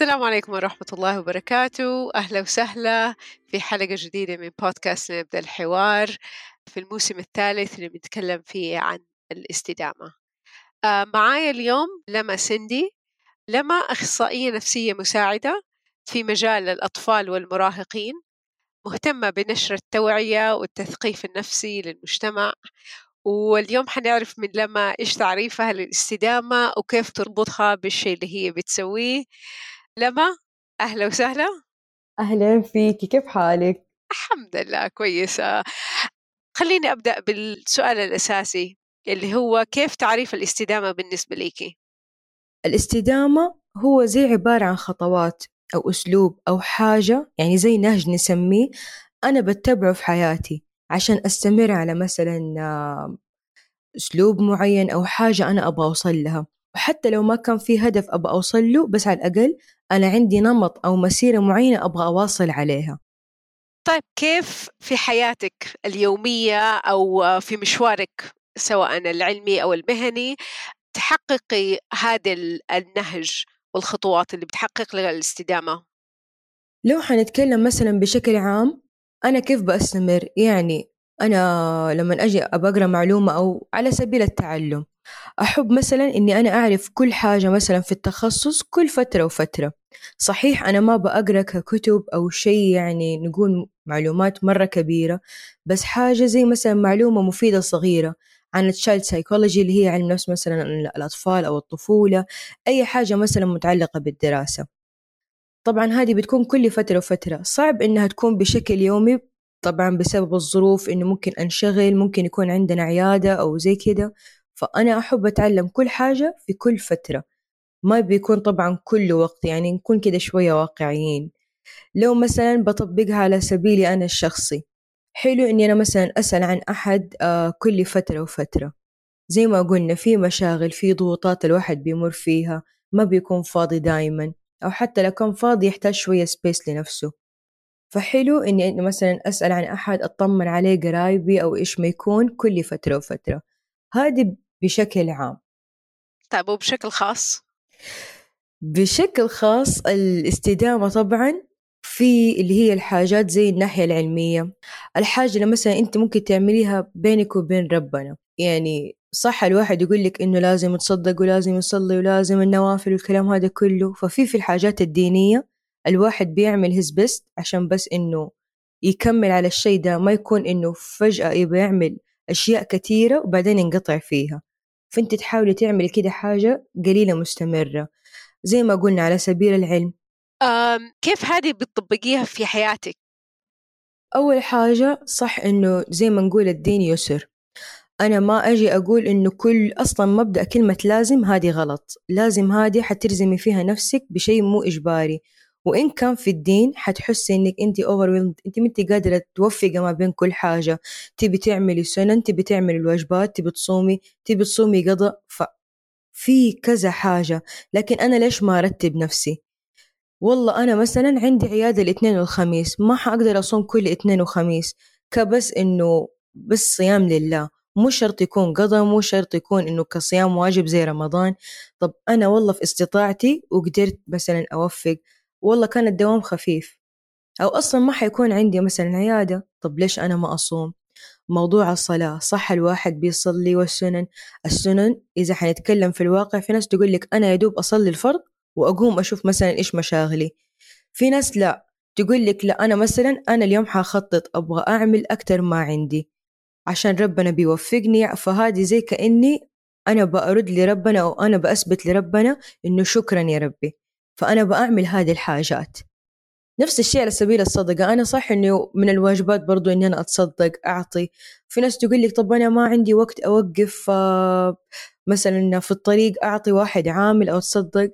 السلام عليكم ورحمة الله وبركاته. أهلا وسهلا في حلقة جديدة من بودكاست نبدأ الحوار في الموسم الثالث اللي بنتكلم فيه عن الاستدامة. آه معايا اليوم لما سندي لما أخصائية نفسية مساعدة في مجال الأطفال والمراهقين مهتمة بنشر التوعية والتثقيف النفسي للمجتمع. واليوم حنعرف من لما إيش تعريفها للاستدامة وكيف تربطها بالشيء اللي هي بتسويه. لما أهلا وسهلا أهلا فيكي كيف حالك؟ الحمد لله كويسة خليني أبدأ بالسؤال الأساسي اللي هو كيف تعريف الاستدامة بالنسبة ليكي؟ الاستدامة هو زي عبارة عن خطوات أو أسلوب أو حاجة يعني زي نهج نسميه أنا بتبعه في حياتي عشان أستمر على مثلا أسلوب معين أو حاجة أنا أبغى أوصل لها وحتى لو ما كان في هدف أبغى أوصل له بس على الأقل أنا عندي نمط أو مسيرة معينة أبغى أواصل عليها. طيب كيف في حياتك اليومية أو في مشوارك سواء العلمي أو المهني تحققي هذا النهج والخطوات اللي بتحقق لها الاستدامة؟ لو حنتكلم مثلا بشكل عام أنا كيف بستمر يعني أنا لما أجي أقرأ معلومة أو على سبيل التعلم أحب مثلا إني أنا أعرف كل حاجة مثلا في التخصص كل فترة وفترة. صحيح أنا ما بقرأ ككتب أو شيء يعني نقول معلومات مرة كبيرة بس حاجة زي مثلا معلومة مفيدة صغيرة عن ال child psychology اللي هي علم نفس مثلا الأطفال أو الطفولة أي حاجة مثلا متعلقة بالدراسة. طبعا هذه بتكون كل فترة وفترة. صعب إنها تكون بشكل يومي طبعا بسبب الظروف إنه ممكن أنشغل ممكن يكون عندنا عيادة أو زي كده. فأنا أحب أتعلم كل حاجة في كل فترة. ما بيكون طبعا كل وقت يعني نكون كده شوية واقعيين. لو مثلا بطبقها على سبيلي أنا الشخصي حلو إني أنا مثلا أسأل عن أحد آه، كل فترة وفترة. زي ما قلنا في مشاغل في ضغوطات الواحد بيمر فيها ما بيكون فاضي دايما أو حتى لو كان فاضي يحتاج شوية سبيس لنفسه. فحلو إني مثلا أسأل عن أحد أطمن عليه قرايبي أو إيش ما يكون كل فترة وفترة. هذه بشكل عام. طيب وبشكل خاص؟ بشكل خاص الاستدامة طبعا في اللي هي الحاجات زي الناحية العلمية. الحاجة اللي مثلا أنت ممكن تعمليها بينك وبين ربنا. يعني صح الواحد يقول لك إنه لازم تصدق ولازم يصلي ولازم النوافل والكلام هذا كله. ففي في الحاجات الدينية الواحد بيعمل هز بيست عشان بس إنه يكمل على الشيء ده ما يكون إنه فجأة يبغى يعمل أشياء كثيرة وبعدين ينقطع فيها. فأنت تحاولي تعملي كده حاجة قليلة مستمرة زي ما قلنا على سبيل العلم. كيف هذه بتطبقيها في حياتك؟ أول حاجة صح إنه زي ما نقول الدين يسر. أنا ما أجي أقول إنه كل أصلا مبدأ كلمة لازم هذه غلط لازم هذه حترزمي فيها نفسك بشيء مو إجباري. وإن كان في الدين حتحسي إنك أنت أوفر أنت ما أنت قادرة توفقي ما بين كل حاجة. تبي تعملي سنن تبي تعملي الواجبات تبي تصومي تبي تصومي قضاء ففي كذا حاجة. لكن أنا ليش ما أرتب نفسي؟ والله أنا مثلا عندي عيادة الاثنين والخميس ما حقدر أصوم كل اثنين وخميس. كبس إنه بس صيام لله. مو شرط يكون قضاء مو شرط يكون إنه كصيام واجب زي رمضان. طب أنا والله في استطاعتي وقدرت مثلا أوفق. والله كان الدوام خفيف. أو أصلا ما حيكون عندي مثلا عيادة طب ليش أنا ما أصوم؟ موضوع الصلاة صح الواحد بيصلي والسنن. السنن إذا حنتكلم في الواقع في ناس تقول لك أنا يدوب أصلي الفرض وأقوم أشوف مثلا إيش مشاغلي. في ناس لا تقول لك لا أنا مثلا أنا اليوم حخطط أبغى أعمل أكتر ما عندي. عشان ربنا بيوفقني فهذه زي كأني أنا بأرد لربنا أو أنا بأثبت لربنا إنه شكرا يا ربي. فأنا بعمل هذه الحاجات. نفس الشيء على سبيل الصدقة. أنا صح إنه من الواجبات برضو إني أنا أتصدق أعطي. في ناس تقول لك طب أنا ما عندي وقت أوقف مثلا في الطريق أعطي واحد عامل أو أتصدق.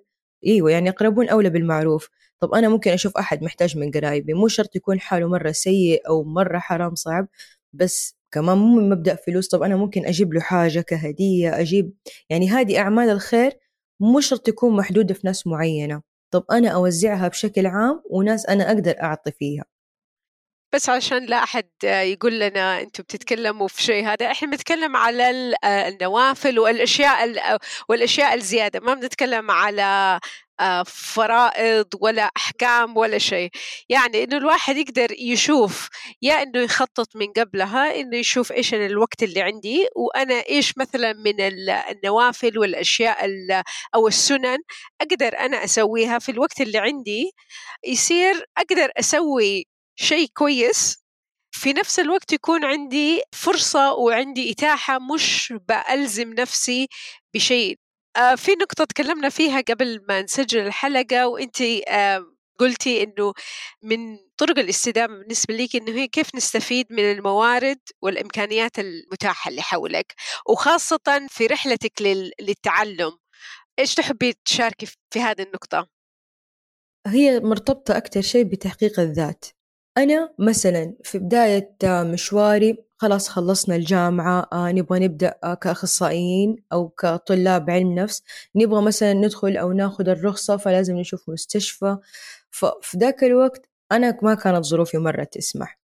إيوه يعني يقربون أولى بالمعروف. طب أنا ممكن أشوف أحد محتاج من قرايبي. مو شرط يكون حاله مرة سيء أو مرة حرام صعب بس كمان مو من مبدأ فلوس. طب أنا ممكن أجيب له حاجة كهدية أجيب. يعني هذه أعمال الخير مو شرط تكون محدودة في ناس معينة. طب أنا أوزعها بشكل عام وناس أنا أقدر أعطي فيها. بس عشان لا أحد يقول لنا أنتم بتتكلموا في شيء هذا إحنا بنتكلم على النوافل والأشياء والأشياء الزيادة ما بنتكلم على فرائض ولا أحكام ولا شيء. يعني إنه الواحد يقدر يشوف يا إنه يخطط من قبلها إنه يشوف إيش أنا الوقت اللي عندي وأنا إيش مثلا من النوافل والأشياء أو السنن أقدر أنا أسويها في الوقت اللي عندي. يصير أقدر أسوي شيء كويس في نفس الوقت يكون عندي فرصة وعندي إتاحة مش بألزم نفسي بشيء آه في نقطة تكلمنا فيها قبل ما نسجل الحلقة وأنت آه قلتي إنه من طرق الاستدامة بالنسبة لك إنه هي كيف نستفيد من الموارد والإمكانيات المتاحة اللي حولك وخاصة في رحلتك للتعلم إيش تحبي تشاركي في هذه النقطة؟ هي مرتبطة أكثر شيء بتحقيق الذات أنا مثلا في بداية مشواري خلاص خلصنا الجامعة آه نبغى نبدأ آه كأخصائيين أو كطلاب علم نفس. نبغى مثلا ندخل أو ناخذ الرخصة فلازم نشوف مستشفى. ففي ذاك الوقت أنا ما كانت ظروفي مرة تسمح.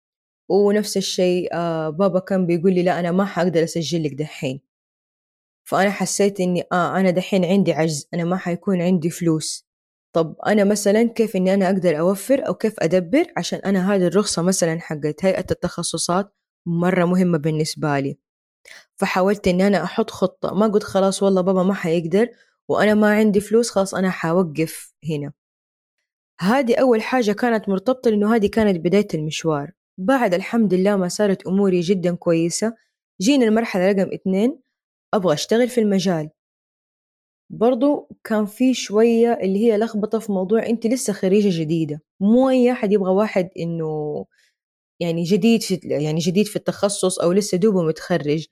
ونفس الشيء آه بابا كان بيقول لي لا أنا ما حقدر أسجل لك دحين. فأنا حسيت إني آه أنا دحين عندي عجز أنا ما حيكون عندي فلوس. طب أنا مثلا كيف إني أنا أقدر أوفر أو كيف أدبر عشان أنا هذه الرخصة مثلا حقت هيئة التخصصات مرة مهمة بالنسبة لي. فحاولت إني أنا أحط خطة. ما قلت خلاص والله بابا ما حيقدر وأنا ما عندي فلوس خلاص أنا حوقف هنا. هذه أول حاجة كانت مرتبطة لأنه هذه كانت بداية المشوار. بعد الحمد لله ما صارت أموري جدا كويسة. جينا المرحلة رقم اثنين أبغى أشتغل في المجال. برضو كان في شوية اللي هي لخبطة في موضوع أنت لسه خريجة جديدة. مو أي أحد يبغى واحد إنه يعني جديد في يعني جديد في التخصص أو لسه دوبه متخرج.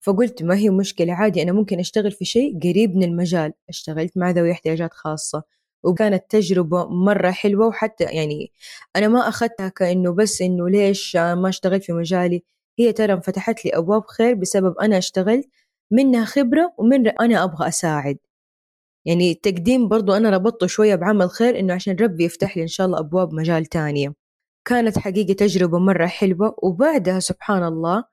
فقلت ما هي مشكلة عادي أنا ممكن أشتغل في شيء قريب من المجال. اشتغلت مع ذوي احتياجات خاصة وكانت تجربة مرة حلوة وحتى يعني أنا ما أخذتها كأنه بس إنه ليش ما اشتغلت في مجالي؟ هي ترى فتحت لي أبواب خير بسبب أنا اشتغلت منها خبرة ومن أنا أبغى أساعد. يعني التقديم برضو أنا ربطته شوية بعمل خير إنه عشان ربي يفتح لي إن شاء الله أبواب مجال تانية. كانت حقيقة تجربة مرة حلوة وبعدها سبحان الله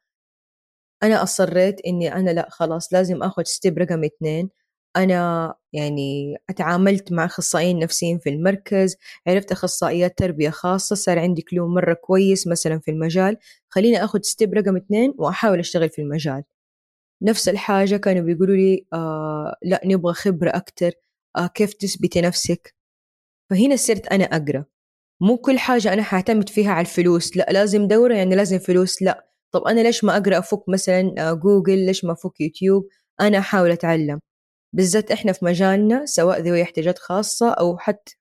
أنا أصريت إني أنا لا خلاص لازم أخذ ستيب رقم اثنين. أنا يعني أتعاملت مع أخصائيين نفسيين في المركز عرفت أخصائيات تربية خاصة صار عندي كلو مرة كويس مثلا في المجال. خليني أخذ step رقم اثنين وأحاول أشتغل في المجال. نفس الحاجة كانوا بيقولوا لي آه لا نبغى خبرة أكتر آه كيف تثبتي نفسك؟ فهنا صرت أنا أقرأ. مو كل حاجة أنا حأعتمد فيها على الفلوس. لا لازم دورة يعني لازم فلوس. لا. طب أنا ليش ما أقرأ أفك مثلا آه، جوجل؟ ليش ما أفك يوتيوب؟ أنا أحاول أتعلم. بالذات إحنا في مجالنا سواء ذوي احتياجات خاصة أو حتى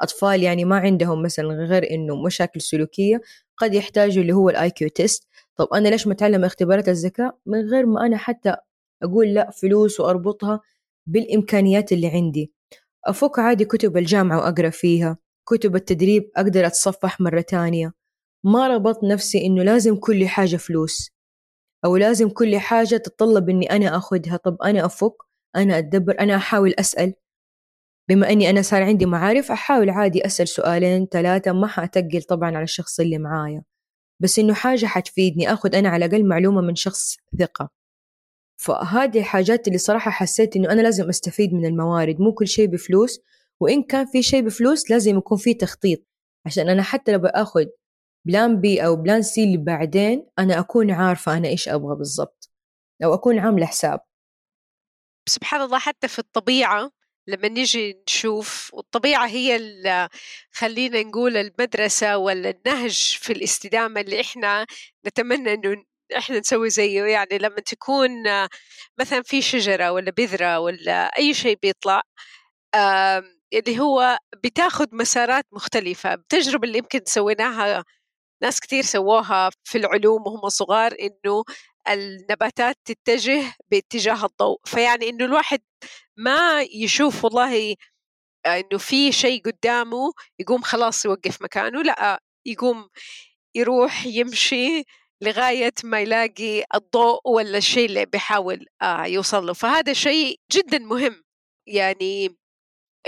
أطفال يعني ما عندهم مثلا غير إنه مشاكل سلوكية قد يحتاجوا اللي هو ال IQ test طب أنا ليش ما أتعلم اختبارات الذكاء؟ من غير ما أنا حتى أقول لا فلوس وأربطها بالإمكانيات اللي عندي. أفك عادي كتب الجامعة وأقرأ فيها. كتب التدريب أقدر أتصفح مرة تانية. ما ربطت نفسي إنه لازم كل حاجة فلوس أو لازم كل حاجة تتطلب إني أنا أخذها. طب أنا أفك أنا أتدبر أنا أحاول أسأل. بما أني أنا صار عندي معارف أحاول عادي أسأل سؤالين ثلاثة ما حأتقل طبعا على الشخص اللي معايا. بس إنه حاجة حتفيدني أخذ أنا على الأقل معلومة من شخص ثقة. فهذه الحاجات اللي صراحة حسيت إنه أنا لازم أستفيد من الموارد. مو كل شيء بفلوس وإن كان في شيء بفلوس لازم يكون في تخطيط. عشان أنا حتى لو بأخذ plan B أو plan C اللي بعدين أنا أكون عارفة أنا إيش أبغى بالضبط. أو أكون عاملة حساب. سبحان الله حتى في الطبيعة لما نيجي نشوف والطبيعة هي خلينا نقول المدرسة ولا النهج في الاستدامة اللي إحنا نتمنى إنه إحنا نسوي زيه. يعني لما تكون مثلا في شجرة ولا بذرة ولا أي شيء بيطلع اللي هو بتاخذ مسارات مختلفة التجربة اللي يمكن سويناها ناس كثير سووها في العلوم وهم صغار إنه النباتات تتجه باتجاه الضوء. فيعني إنه الواحد ما يشوف والله إنه في شيء قدامه يقوم خلاص يوقف مكانه لأ يقوم يروح يمشي لغاية ما يلاقي الضوء ولا الشيء اللي بيحاول آه يوصل له. فهذا شيء جدا مهم. يعني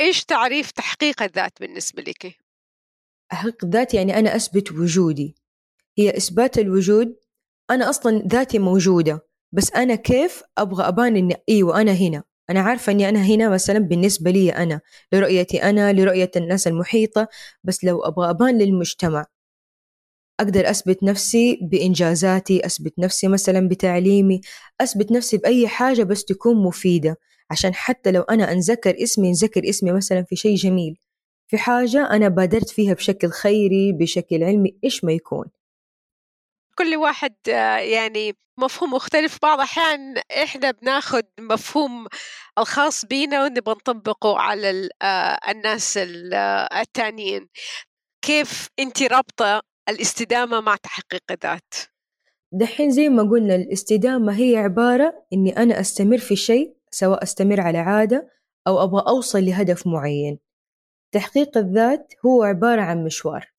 إيش تعريف تحقيق الذات بالنسبة لك؟ تحقيق الذات يعني أنا أثبت وجودي. هي إثبات الوجود أنا أصلا ذاتي موجودة بس أنا كيف أبغى أبان إني أيوة أنا هنا؟ أنا عارفة أني أنا هنا مثلا بالنسبة لي أنا لرؤيتي أنا لرؤية الناس المحيطة بس لو أبغى أبان للمجتمع أقدر أثبت نفسي بإنجازاتي أثبت نفسي مثلا بتعليمي أثبت نفسي بأي حاجة بس تكون مفيدة. عشان حتى لو أنا أنذكر اسمي أنذكر اسمي مثلا في شيء جميل في حاجة أنا بادرت فيها بشكل خيري بشكل علمي إيش ما يكون؟ كل واحد يعني مفهوم مختلف. بعض الأحيان إحنا بناخد مفهوم الخاص بينا ونبغى نطبقه على الناس التانيين. كيف أنت رابطة الاستدامة مع تحقيق الذات دحين زي ما قلنا الاستدامة هي عبارة إني أنا أستمر في شيء سواء أستمر على عادة أو أبغى أوصل لهدف معين. تحقيق الذات هو عبارة عن مشوار.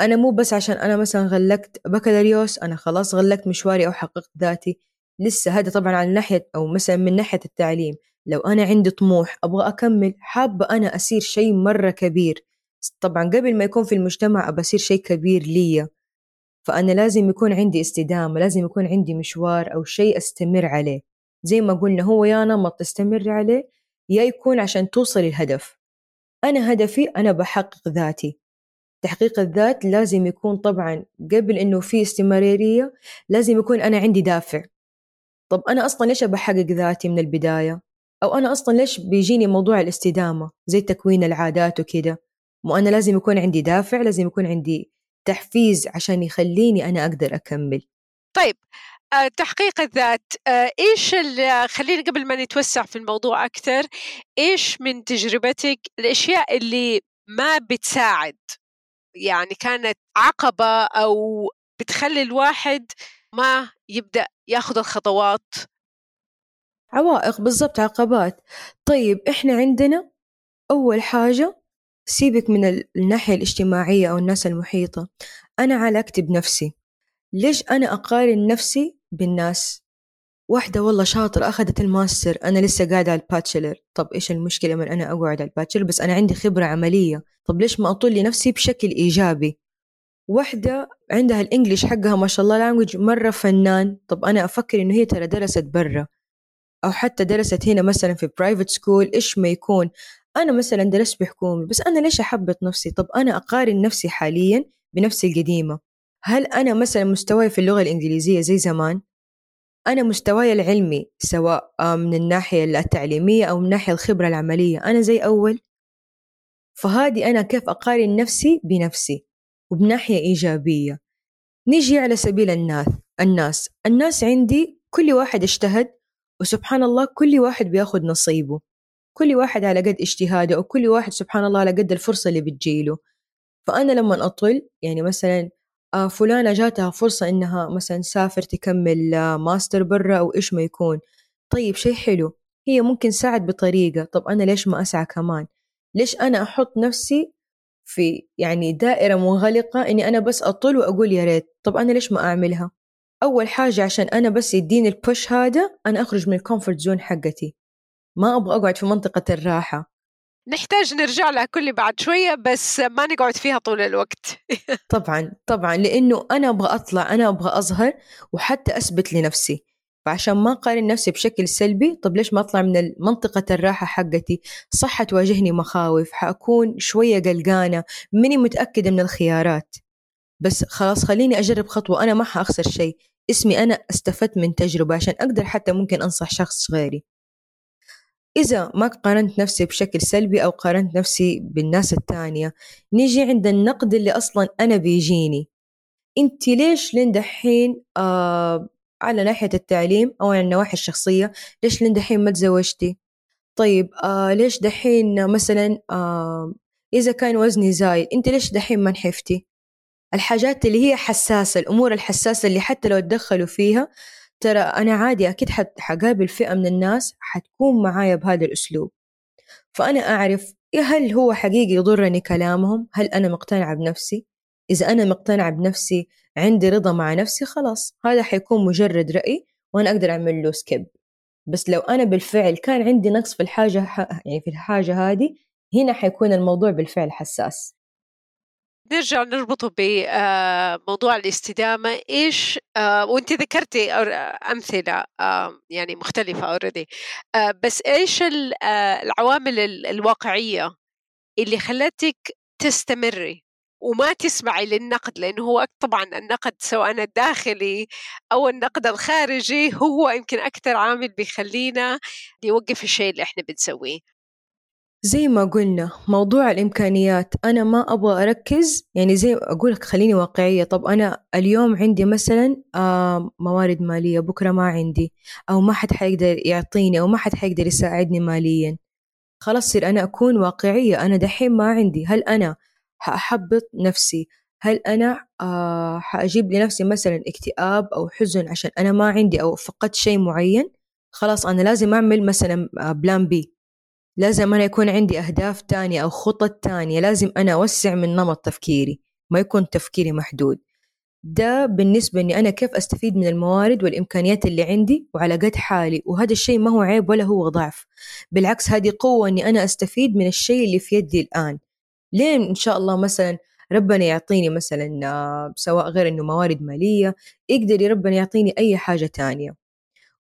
أنا مو بس عشان أنا مثلا غلقت بكالوريوس أنا خلاص غلقت مشواري أو حققت ذاتي. لسه هذا طبعا على ناحية أو مثلا من ناحية التعليم. لو أنا عندي طموح أبغى أكمل حابة أنا أصير شيء مرة كبير. طبعا قبل ما يكون في المجتمع أبى أصير شيء كبير لي فأنا لازم يكون عندي استدامة لازم يكون عندي مشوار أو شيء أستمر عليه. زي ما قلنا هو يا نمط تستمر عليه يا يكون عشان توصل الهدف. أنا هدفي أنا بحقق ذاتي. تحقيق الذات لازم يكون طبعا قبل إنه في استمرارية لازم يكون أنا عندي دافع. طب أنا أصلا ليش بحقق ذاتي من البداية؟ أو أنا أصلا ليش بيجيني موضوع الاستدامة زي تكوين العادات وكده؟ مو أنا لازم يكون عندي دافع لازم يكون عندي تحفيز عشان يخليني أنا أقدر أكمل. طيب تحقيق الذات. آه، إيش خلينا قبل ما نتوسع في الموضوع أكثر إيش من تجربتك الأشياء اللي ما بتساعد؟ يعني كانت عقبة أو بتخلي الواحد ما يبدأ ياخذ الخطوات؟ عوائق بالضبط عقبات. طيب إحنا عندنا أول حاجة سيبك من الناحية الاجتماعية أو الناس المحيطة. أنا علاقتي بنفسي. ليش أنا أقارن نفسي بالناس. واحدة والله شاطرة أخذت الماستر. أنا لسه قاعدة على ال bachelor. طب إيش المشكلة من أنا أقعد على ال bachelor؟ بس أنا عندي خبرة عملية. طب ليش ما أطول لنفسي بشكل إيجابي؟ واحدة عندها ال English حقها ما شاء الله language مرة فنان. طب أنا أفكر إنه هي ترى درست برا. أو حتى درست هنا مثلا في private school إيش ما يكون. أنا مثلا درست بحكومي بس أنا ليش أحبط نفسي؟ طب أنا أقارن نفسي حاليا بنفسي القديمة. هل أنا مثلا مستواي في اللغة الإنجليزية زي زمان؟ أنا مستواي العلمي سواء من الناحية التعليمية أو من الناحية الخبرة العملية أنا زي أول. فهذه أنا كيف أقارن نفسي بنفسي وبناحية إيجابية. نيجي على سبيل الناس الناس. الناس عندي كل واحد اجتهد وسبحان الله كل واحد بياخد نصيبه. كل واحد على قد اجتهاده وكل واحد سبحان الله على قد الفرصة اللي بتجيله. فأنا لما أطل يعني مثلا آه، فلانة جاتها فرصة إنها مثلا تسافر تكمل آه، ماستر برا أو إيش ما يكون. طيب شيء حلو. هي ممكن ساعد بطريقة. طب أنا ليش ما أسعى كمان؟ ليش أنا أحط نفسي في يعني دائرة منغلقة إني أنا بس أطل وأقول يا ريت؟ طب أنا ليش ما أعملها؟ أول حاجة عشان أنا بس يديني ال push هذا أنا أخرج من ال comfort zone حقتي. ما أبغى أقعد في منطقة الراحة. نحتاج نرجع لها كل بعد شوية بس ما نقعد فيها طول الوقت. طبعا طبعا لأنه أنا أبغى أطلع أنا أبغى أظهر وحتى أثبت لنفسي. فعشان ما أقارن نفسي بشكل سلبي طب ليش ما أطلع من منطقة الراحة حقتي؟ صح حتواجهني مخاوف حأكون شوية قلقانة ماني متأكدة من الخيارات. بس خلاص خليني أجرب خطوة أنا ما حأخسر شيء. اسمي أنا استفدت من تجربة عشان أقدر حتى ممكن أنصح شخص غيري. إذا ما قارنت نفسي بشكل سلبي أو قارنت نفسي بالناس التانية نيجي عند النقد اللي أصلا أنا بيجيني. أنت ليش لين دحين آه على ناحية التعليم أو على النواحي الشخصية ليش لين دحين ما تزوجتي؟ طيب آه ليش دحين مثلا آه إذا كان وزني زايد أنت ليش دحين ما نحفتي؟ الحاجات اللي هي حساسة الأمور الحساسة اللي حتى لو تدخلوا فيها ترى أنا عادي أكيد حقابل فئة من الناس حتكون معايا بهذا الأسلوب. فأنا أعرف هل هو حقيقي يضرني كلامهم؟ هل أنا مقتنعة بنفسي؟ إذا أنا مقتنعة بنفسي عندي رضا مع نفسي خلاص هذا حيكون مجرد رأي وأنا أقدر أعمل له skip بس لو أنا بالفعل كان عندي نقص في الحاجة يعني في الحاجة هذه هنا حيكون الموضوع بالفعل حساس. نرجع نربطه بموضوع الاستدامة. إيش وأنت ذكرتي أمثلة يعني مختلفة already بس إيش العوامل الواقعية اللي خلتك تستمري وما تسمعي للنقد؟ لأنه هو طبعا النقد سواء الداخلي أو النقد الخارجي هو يمكن أكثر عامل بيخلينا نوقف الشيء اللي إحنا بنسويه. زي ما قلنا موضوع الإمكانيات أنا ما أبغى أركز يعني زي أقول لك خليني واقعية طب أنا اليوم عندي مثلا آه موارد مالية بكرة ما عندي أو ما حد حيقدر يعطيني أو ما حد حيقدر يساعدني ماليا. خلاص صير أنا أكون واقعية أنا دحين ما عندي. هل أنا حأحبط نفسي؟ هل أنا آه حأجيب لنفسي مثلا اكتئاب أو حزن عشان أنا ما عندي أو فقدت شيء معين؟ خلاص أنا لازم أعمل مثلا بلان بي لازم أنا يكون عندي أهداف تانية أو خطط تانية لازم أنا أوسع من نمط تفكيري ما يكون تفكيري محدود. ده بالنسبة إني أنا كيف أستفيد من الموارد والإمكانيات اللي عندي وعلى قد حالي وهذا الشيء ما هو عيب ولا هو ضعف. بالعكس هذه قوة إني أنا أستفيد من الشيء اللي في يدي الآن. لين إن شاء الله مثلا ربنا يعطيني مثلا آه، سواء غير إنه موارد مالية يقدر ربنا يعطيني أي حاجة تانية.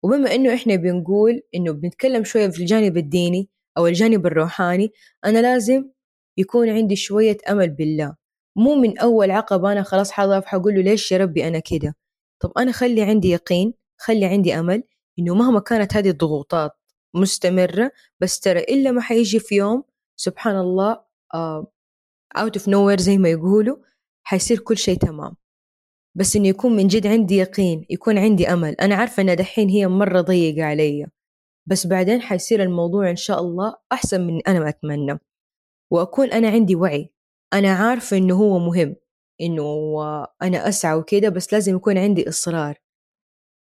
وبما إنه إحنا بنقول إنه بنتكلم شوية في الجانب الديني أو الجانب الروحاني أنا لازم يكون عندي شوية أمل بالله. مو من أول عقبة أنا خلاص حضرب حقول له ليش يا ربي أنا كده؟ طب أنا خلي عندي يقين خلي عندي أمل إنه مهما كانت هذه الضغوطات مستمرة بس ترى إلا ما حيجي في يوم سبحان الله out of nowhere زي ما يقولوا حيصير كل شيء تمام. بس إنه يكون من جد عندي يقين يكون عندي أمل. أنا عارفة إن دحين هي مرة ضيقة علي. بس بعدين حيصير الموضوع إن شاء الله أحسن من أنا ما أتمنى. وأكون أنا عندي وعي. أنا عارفة إنه هو مهم إنه أنا أسعى وكده بس لازم يكون عندي إصرار.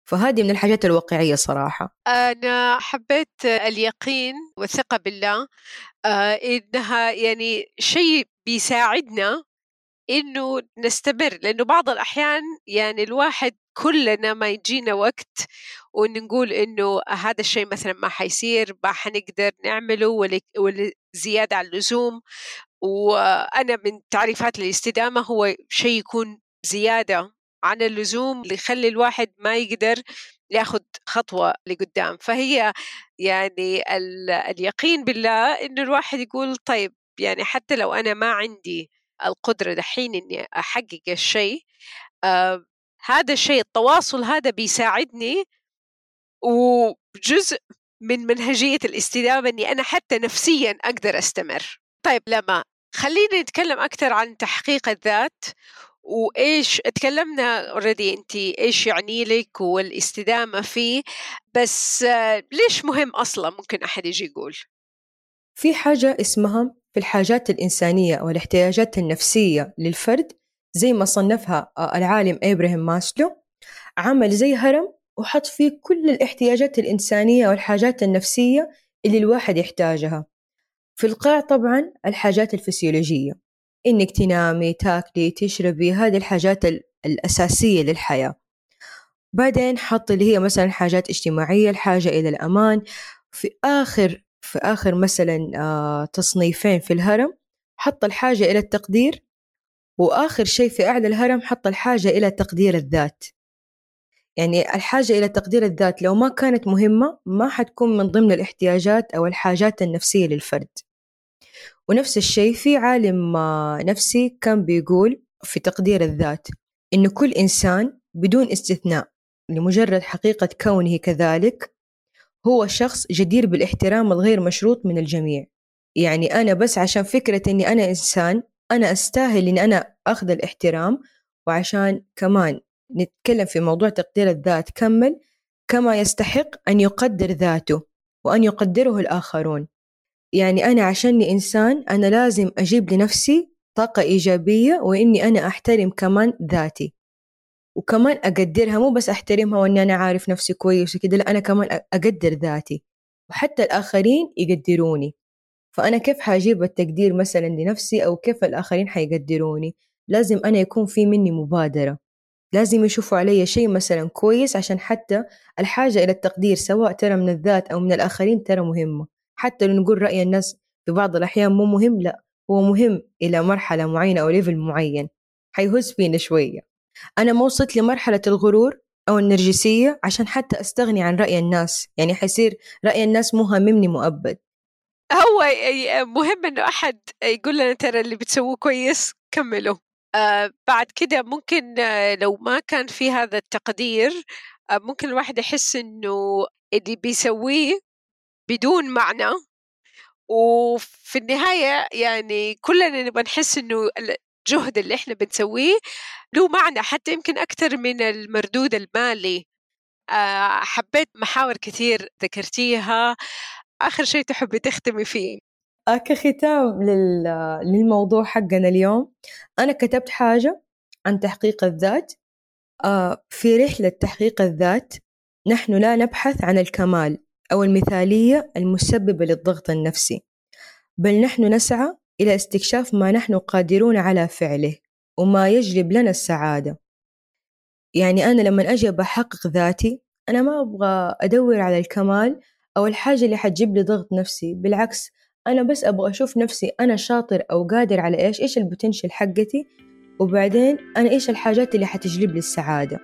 فهذه من الحاجات الواقعية صراحة. أنا حبيت اليقين والثقة بالله آه إنها يعني شيء بيساعدنا إنه نستمر. لأنه بعض الأحيان يعني الواحد كلنا ما يجينا وقت وإن نقول إنه هذا الشيء مثلا ما حيصير ما حنقدر نعمله ولا زيادة عن اللزوم. وأنا من تعريفات الاستدامة هو شيء يكون زيادة عن اللزوم اللي يخلي الواحد ما يقدر ياخذ خطوة لقدام. فهي يعني اليقين بالله إنه الواحد يقول طيب يعني حتى لو أنا ما عندي القدرة دحين إني أحقق الشيء آه هذا الشيء التواصل هذا بيساعدني وجزء من منهجية الاستدامة إني أنا حتى نفسيا أقدر أستمر. طيب لما خلينا نتكلم أكثر عن تحقيق الذات وإيش تكلمنا اوريدي أنت إيش يعني لك والاستدامة فيه بس ليش مهم أصلا؟ ممكن أحد يجي يقول. في حاجة اسمها في الحاجات الإنسانية أو الاحتياجات النفسية للفرد زي ما صنفها العالم إبراهيم ماسلو عمل زي هرم وحط فيه كل الاحتياجات الإنسانية والحاجات النفسية اللي الواحد يحتاجها. في القاع طبعا الحاجات الفسيولوجية إنك تنامي تاكلي تشربي هذه الحاجات الأساسية للحياة. بعدين حط اللي هي مثلا حاجات اجتماعية الحاجة إلى الأمان. في آخر في آخر مثلا آه تصنيفين في الهرم حط الحاجة إلى التقدير. وآخر شيء في أعلى الهرم حط الحاجة إلى تقدير الذات. يعني الحاجة إلى تقدير الذات لو ما كانت مهمة ما حتكون من ضمن الاحتياجات أو الحاجات النفسية للفرد. ونفس الشيء في عالم نفسي كان بيقول في تقدير الذات إنه كل إنسان بدون استثناء لمجرد حقيقة كونه كذلك هو شخص جدير بالاحترام الغير مشروط من الجميع. يعني أنا بس عشان فكرة إني أنا إنسان أنا أستاهل إني أنا أخذ الاحترام وعشان كمان نتكلم في موضوع تقدير الذات. كمل كما يستحق أن يقدر ذاته وأن يقدره الآخرون. يعني أنا عشاني إنسان أنا لازم أجيب لنفسي طاقة إيجابية وإني أنا أحترم كمان ذاتي. وكمان أقدرها مو بس أحترمها وإني أنا عارف نفسي كويس وكده لا أنا كمان أقدر ذاتي. وحتى الآخرين يقدروني. فأنا كيف حأجيب التقدير مثلا لنفسي أو كيف الآخرين حيقدروني؟ لازم أنا يكون في مني مبادرة. لازم يشوفوا علي شيء مثلا كويس عشان حتى الحاجة إلى التقدير سواء ترى من الذات أو من الآخرين ترى مهمة. حتى لو نقول رأي الناس في بعض الأحيان مو مهم لا هو مهم إلى مرحلة معينة أو ليفل معين. حيهز فينا شوية. أنا ما وصلت لمرحلة الغرور أو النرجسية عشان حتى أستغني عن رأي الناس. يعني حيصير رأي الناس مو هاممني مؤبد. هو مهم إنه أحد يقول لنا ترى اللي بتسووه كويس كملوا. بعد كده ممكن آه لو ما كان في هذا التقدير آه ممكن الواحد يحس إنه اللي بيسويه بدون معنى. وفي النهاية يعني كلنا نبغى نحس إنه الجهد اللي إحنا بنسويه له معنى حتى يمكن أكثر من المردود المالي. آه حبيت محاور كثير ذكرتيها. آخر شيء تحبي تختمي فيه؟ آه، كختام للموضوع حقنا اليوم. أنا كتبت حاجة عن تحقيق الذات. آه، في رحلة تحقيق الذات نحن لا نبحث عن الكمال أو المثالية المسببة للضغط النفسي بل نحن نسعى إلى استكشاف ما نحن قادرون على فعله وما يجلب لنا السعادة. يعني أنا لما أجي بحقق ذاتي أنا ما أبغى أدور على الكمال أو الحاجة اللي حتجيب لي ضغط نفسي بالعكس أنا بس أبغى أشوف نفسي أنا شاطر أو قادر على إيش؟ إيش البوتنشل حقتي؟ وبعدين أنا إيش الحاجات اللي حتجلب لي السعادة؟